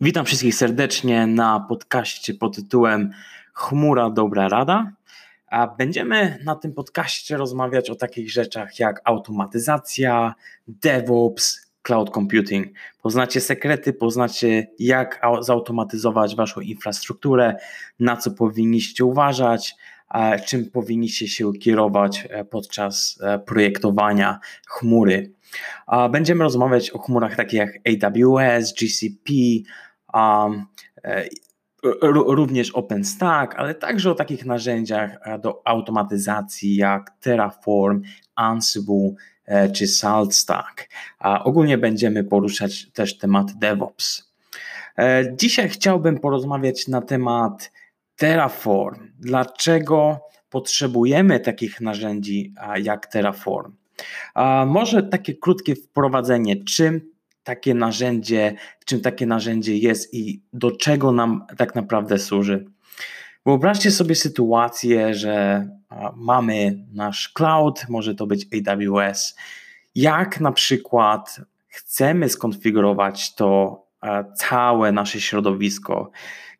Witam wszystkich serdecznie na podcaście pod tytułem Chmura Dobra Rada. A będziemy na tym podcaście rozmawiać o takich rzeczach jak automatyzacja, DevOps, cloud computing. Poznacie sekrety, poznacie jak zautomatyzować waszą infrastrukturę, na co powinniście uważać, czym powinniście się kierować e, podczas e, projektowania chmury. Będziemy rozmawiać o chmurach takich jak AWS, GCP, również OpenStack, ale także o takich narzędziach e, do automatyzacji jak Terraform, Ansible e, czy SaltStack. Ogólnie będziemy poruszać też temat DevOps. Dzisiaj chciałbym porozmawiać na temat Terraform. Dlaczego potrzebujemy takich narzędzi jak Terraform? Może takie krótkie wprowadzenie, czym takie narzędzie, czym takie narzędzie jest i do czego nam tak naprawdę służy. Wyobraźcie sobie sytuację, że mamy nasz cloud, może to być AWS. Jak na przykład chcemy skonfigurować to całe nasze środowisko.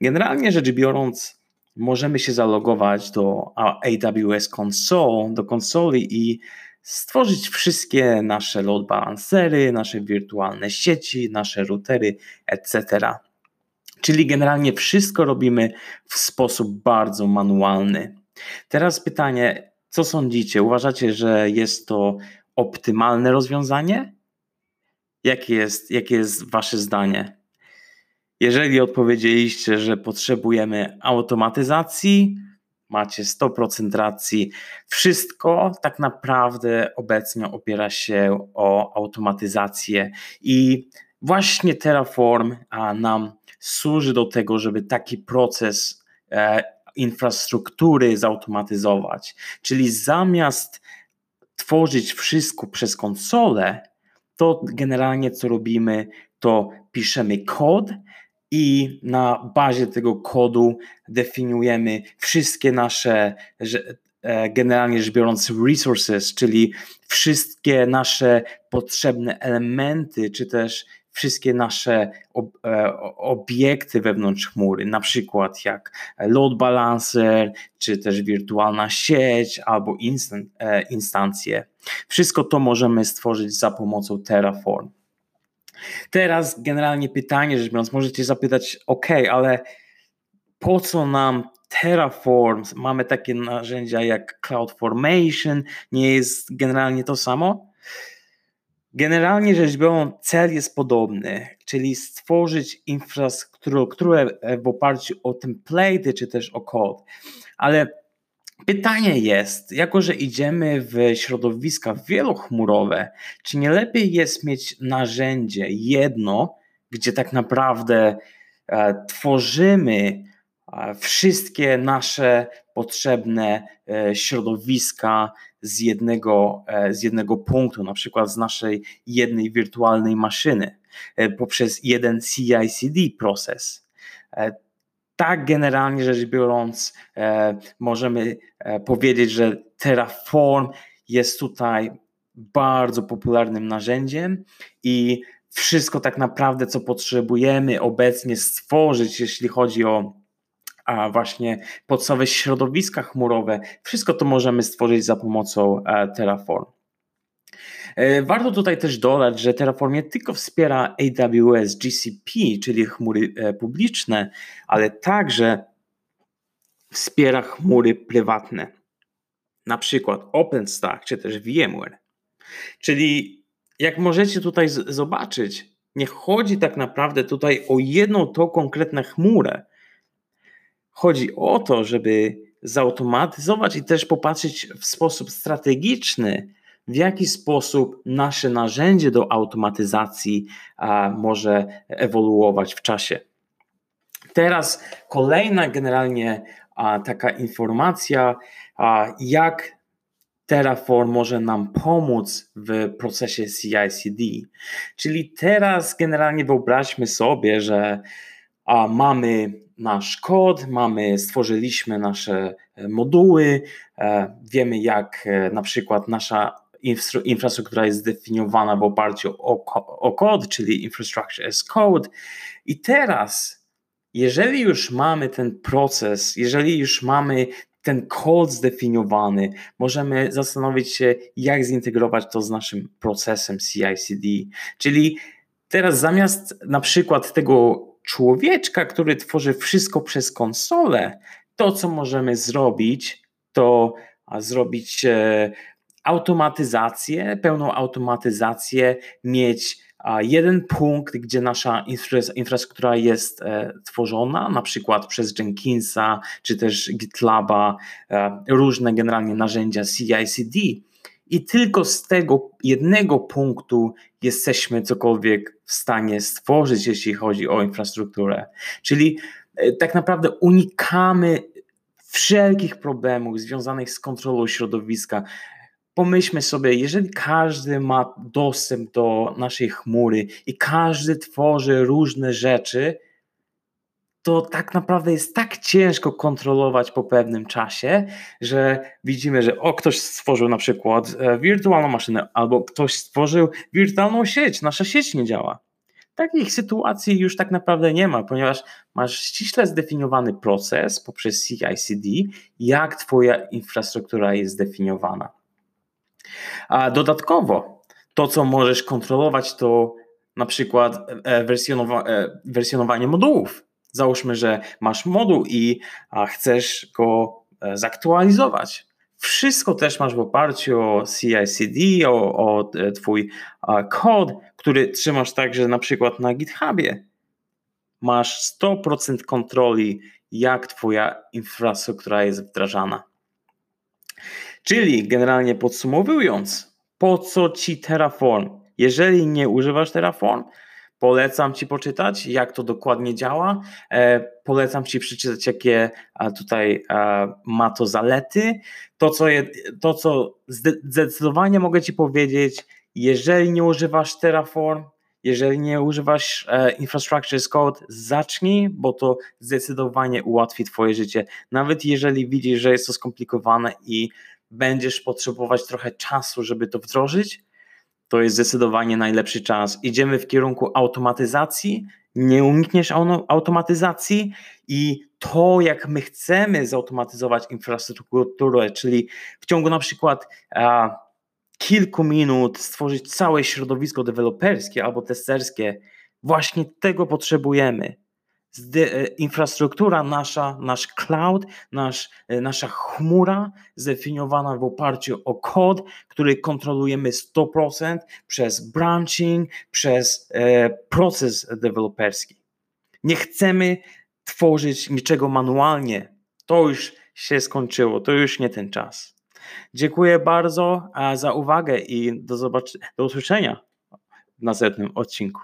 Generalnie rzecz biorąc, możemy się zalogować do AWS Console, do konsoli i stworzyć wszystkie nasze load balancery, nasze wirtualne sieci, nasze routery, etc. Czyli generalnie wszystko robimy w sposób bardzo manualny. Teraz pytanie, co sądzicie? Uważacie, że jest to optymalne rozwiązanie? Jakie jest, jakie jest Wasze zdanie? Jeżeli odpowiedzieliście, że potrzebujemy automatyzacji, macie 100% racji. Wszystko tak naprawdę obecnie opiera się o automatyzację i właśnie Terraform nam służy do tego, żeby taki proces e, infrastruktury zautomatyzować. Czyli zamiast tworzyć wszystko przez konsolę, to generalnie co robimy, to piszemy kod i na bazie tego kodu definiujemy wszystkie nasze, e, generalnie rzecz biorąc, resources, czyli wszystkie nasze potrzebne elementy, czy też wszystkie nasze e, obiekty wewnątrz chmury, na przykład jak load balancer, czy też wirtualna sieć, albo e, instancje. Wszystko to możemy stworzyć za pomocą Terraform. Teraz generalnie pytanie, rzecz biorąc, możecie zapytać, ok, ale po co nam Terraform? Mamy takie narzędzia jak CloudFormation, nie jest generalnie to samo? Generalnie rzecz biorąc, cel jest podobny, czyli stworzyć infrastrukturę w oparciu o template czy też o kod. Ale Pytanie jest, jako że idziemy w środowiska wielochmurowe, czy nie lepiej jest mieć narzędzie jedno, gdzie tak naprawdę e, tworzymy e, wszystkie nasze potrzebne e, środowiska z jednego, z jednego punktu, na przykład z naszej jednej wirtualnej maszyny, poprzez jeden CI/CD proces tak generalnie rzecz biorąc, e, możemy e, powiedzieć, że Terraform jest tutaj bardzo popularnym narzędziem i wszystko tak naprawdę, co potrzebujemy obecnie stworzyć, jeśli chodzi o a właśnie podstawowe środowiska chmurowe, wszystko to możemy stworzyć za pomocą e, Terraform. E, warto tutaj też dodać, że Terraform nie tylko wspiera AWS GCP, czyli chmury e, publiczne, ale także wspiera chmury prywatne, na przykład OpenStack czy też VMware. Czyli jak możecie tutaj zobaczyć, nie chodzi tak naprawdę tutaj o jedną tą konkretną chmurę. Chodzi o to, żeby zautomatyzować i też popatrzeć w sposób strategiczny w jaki sposób nasze narzędzie do automatyzacji może ewoluować w czasie. Teraz kolejna generalnie taka informacja, jak Terraform może nam pomóc w procesie CI/CD. Czyli teraz generalnie wyobraźmy sobie, że mamy nasz kod, mamy, stworzyliśmy nasze e, moduły, e, wiemy jak e, na przykład nasza infrastruktura jest zdefiniowana w oparciu o, o kod, czyli infrastructure as code. I teraz, jeżeli już mamy ten proces, jeżeli już mamy ten kod zdefiniowany, możemy zastanowić się, jak zintegrować to z naszym procesem CI/CD. Czyli teraz zamiast na przykład tego człowieczka, który tworzy wszystko przez konsolę, to co możemy zrobić, to zrobić e, automatyzację, pełną automatyzację, mieć jeden punkt, gdzie nasza infrastruktura jest e, tworzona, na przykład przez Jenkinsa czy też GitLaba, e, różne generalnie narzędzia CI/CD. I tylko z tego jednego punktu jesteśmy cokolwiek w stanie stworzyć, jeśli chodzi o infrastrukturę. Czyli e, tak naprawdę unikamy wszelkich problemów związanych z kontrolą środowiska. Pomyślmy sobie, jeżeli każdy ma dostęp do naszej chmury i każdy tworzy różne rzeczy, to tak naprawdę jest tak ciężko kontrolować po pewnym czasie, że widzimy, że o, ktoś stworzył na przykład e, wirtualną maszynę, albo ktoś stworzył wirtualną sieć, nasza sieć nie działa. Takich sytuacji już tak naprawdę nie ma, ponieważ masz ściśle zdefiniowany proces poprzez CI/CD, jak Twoja infrastruktura jest zdefiniowana. A dodatkowo to, co możesz kontrolować, to na przykład e, wersjonowa e, wersjonowanie modułów. Załóżmy, że masz moduł i chcesz go e, zaktualizować. Wszystko też masz w oparciu o CI/CD, o, o Twój kod, który trzymasz także na przykład na GitHubie. Masz 100% kontroli, jak Twoja infrastruktura jest wdrażana. Czyli generalnie podsumowując, po co ci Terraform? Jeżeli nie używasz Terraform, polecam ci poczytać, jak to dokładnie działa. E, polecam ci przeczytać, jakie tutaj ma to zalety. To, co, je, to, co zdecydowanie mogę ci powiedzieć, jeżeli nie używasz Terraform, jeżeli nie używasz e, Infrastructure as Code, zacznij, bo to zdecydowanie ułatwi Twoje życie. Nawet jeżeli widzisz, że jest to skomplikowane i będziesz potrzebować trochę czasu, żeby to wdrożyć, to jest zdecydowanie najlepszy czas. Idziemy w kierunku automatyzacji, nie unikniesz automatyzacji i to, jak my chcemy zautomatyzować infrastrukturę, czyli w ciągu na przykład kilku minut stworzyć całe środowisko deweloperskie albo testerskie, właśnie tego potrzebujemy. E, infrastruktura nasza, nasz cloud, nasz, e, nasza chmura zdefiniowana w oparciu o kod, który kontrolujemy 100% przez branching, przez e, proces deweloperski. Nie chcemy tworzyć niczego manualnie. To już się skończyło, to już nie ten czas. Dziękuję bardzo za uwagę i do, zobaczenia, do usłyszenia w następnym odcinku.